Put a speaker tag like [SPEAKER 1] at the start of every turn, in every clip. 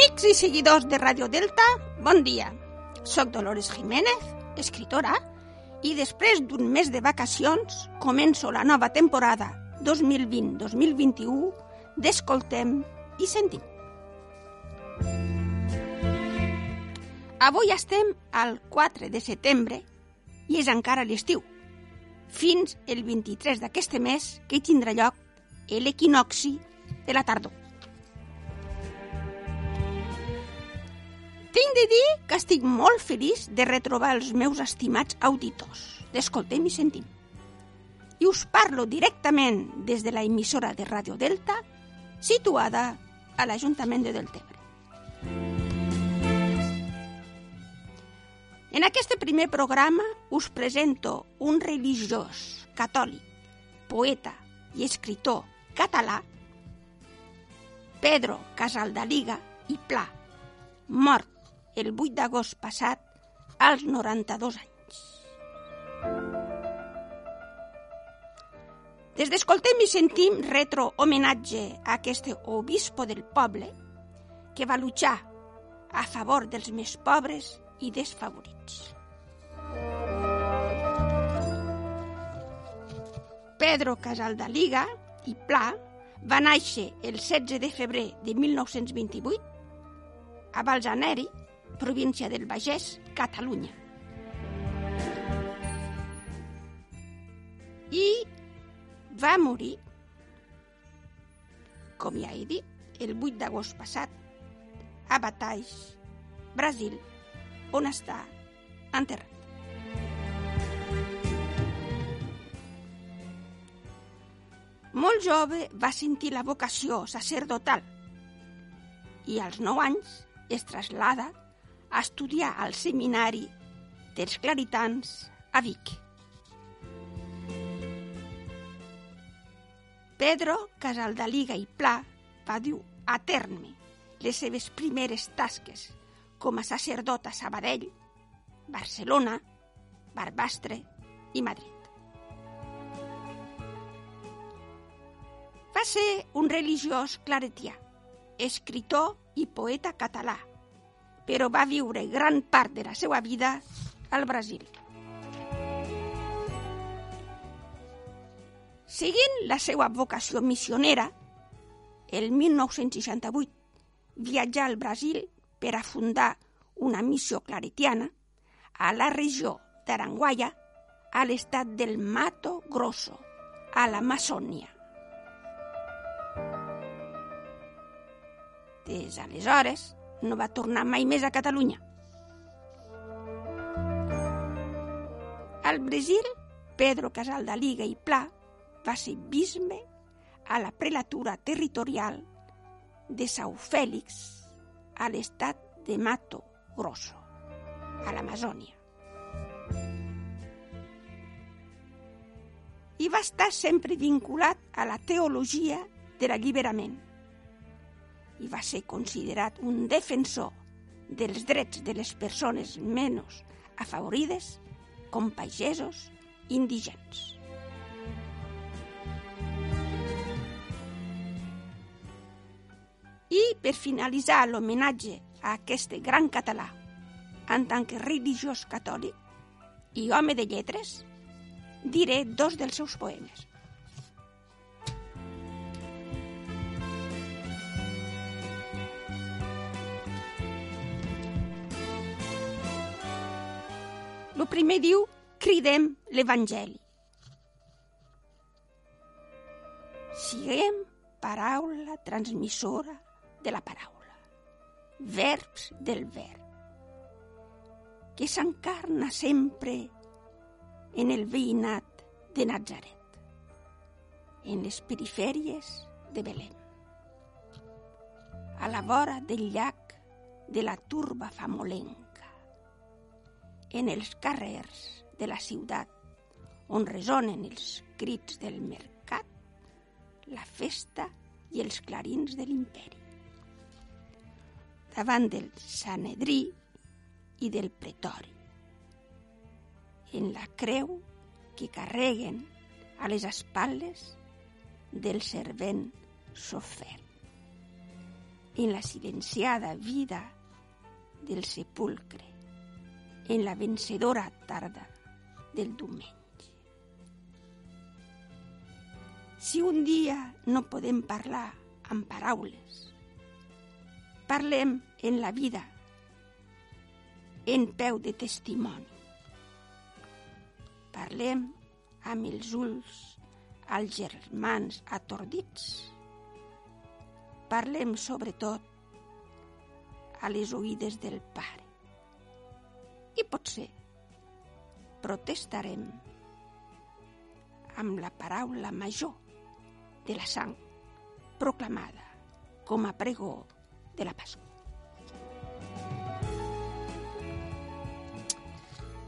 [SPEAKER 1] Amics i seguidors de Ràdio Delta, bon dia. Soc Dolores Jiménez, escritora, i després d'un mes de vacacions començo la nova temporada 2020-2021 d'Escoltem i Sentim. Avui estem al 4 de setembre i és encara l'estiu, fins el 23 d'aquest mes que tindrà lloc l'equinoxi de la tardor. Tinc de dir que estic molt feliç de retrobar els meus estimats auditors, d'Escoltem i Sentim. I us parlo directament des de la emissora de Ràdio Delta, situada a l'Ajuntament de Deltebre. En aquest primer programa us presento un religiós catòlic, poeta i escritor català, Pedro Casaldaliga i Pla, mort el 8 d'agost passat als 92 anys. Des d'Escoltem i Sentim retro homenatge a aquest obispo del poble que va luchar a favor dels més pobres i desfavorits. Pedro Casaldaliga i Pla va néixer el 16 de febrer de 1928 a Balzaneri, província del Vallès, Catalunya. I va morir, com ja he dit, el 8 d'agost passat, a Bataix, Brasil, on està enterrat. Molt jove va sentir la vocació sacerdotal i als 9 anys es traslada a estudiar al seminari dels Claritans a Vic. Pedro Casaldaliga i Pla va dur a terme les seves primeres tasques com a sacerdot a Sabadell, Barcelona, Barbastre i Madrid. Va ser un religiós claretià, escritor i poeta català, però va viure gran part de la seva vida al Brasil. Seguint la seva vocació missionera, el 1968 viatjà al Brasil per a fundar una missió claretiana a la regió d'Aranguaya, a l'estat del Mato Grosso, a l'Amazònia. Des d'aleshores no va tornar mai més a Catalunya. Al Brasil, Pedro Casaldaliga i Pla va ser bisbe a la prelatura territorial de Sau Fèlix, a l'estat de Mato Grosso, a l'Amazònia. I va estar sempre vinculat a la teologia de l'alliberament i va ser considerat un defensor dels drets de les persones menys afavorides com pagesos indigents. I per finalitzar l'homenatge a aquest gran català en tant que religiós catòlic i home de lletres, diré dos dels seus poemes. El primer diu, cridem l'Evangeli. Siguem paraula transmissora de la paraula, verbs del verb, que s'encarna sempre en el veïnat de Nazaret, en les perifèries de Belém, a la vora del llac de la turba famolenca, en els carrers de la ciutat, on resonen els crits del mercat, la festa i els clarins de l'imperi. Davant del Sanedrí i del Pretori, en la creu que carreguen a les espatlles del servent sofert. en la silenciada vida del sepulcre, en la vencedora tarda del diumenge. Si un dia no podem parlar amb paraules, parlem en la vida, en peu de testimoni. Parlem amb els ulls als germans atordits. Parlem sobretot a les oïdes del Pare. I potser protestarem amb la paraula major de la sang proclamada com a pregó de la Pasqua.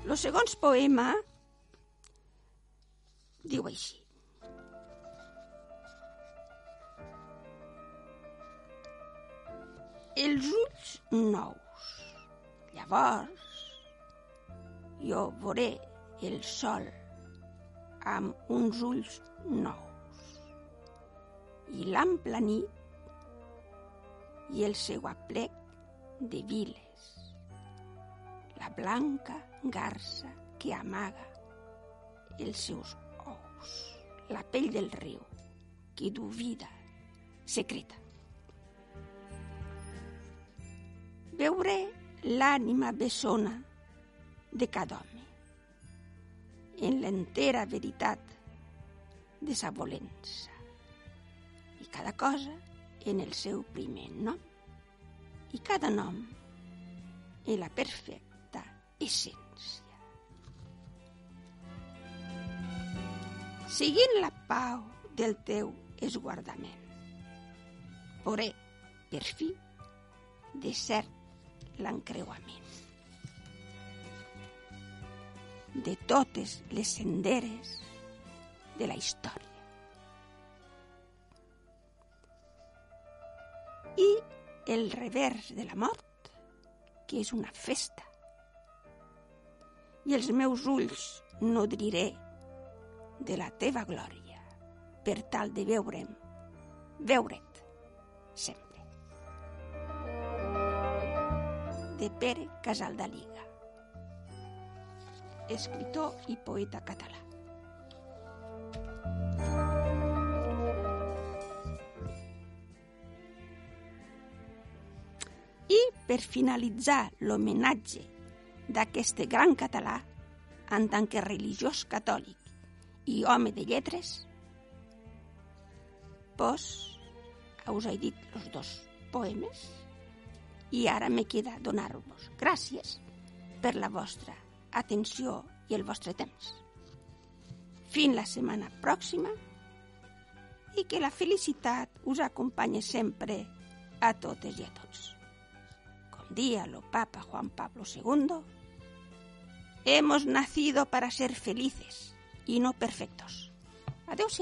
[SPEAKER 1] El segon poema diu així. Els ulls nous. Llavors jo veuré el sol amb uns ulls nous. I l'ampla nit i el seu aplec de viles, la blanca garça que amaga els seus ous, la pell del riu que du vida secreta. Veuré l'ànima bessona de cada home. En l'entera veritat de sa volença. I cada cosa en el seu primer nom. I cada nom en la perfecta essència. Seguint la pau del teu esguardament, veuré, per fi, de cert l'encreuament de totes les senderes de la història. i el revers de la mort, que és una festa. I els meus ulls nodriré de la teva glòria, per tal de veure'm, veure't sempre. De Pere Casaldaliga, escritor i poeta català. per finalitzar l'homenatge d'aquest gran català en tant que religiós catòlic i home de lletres, pues us he dit els dos poemes i ara me queda donar-vos gràcies per la vostra atenció i el vostre temps. Fins la setmana pròxima i que la felicitat us acompanyi sempre a totes i a tots díalo Papa Juan Pablo II, hemos nacido para ser felices y no perfectos. Adiós.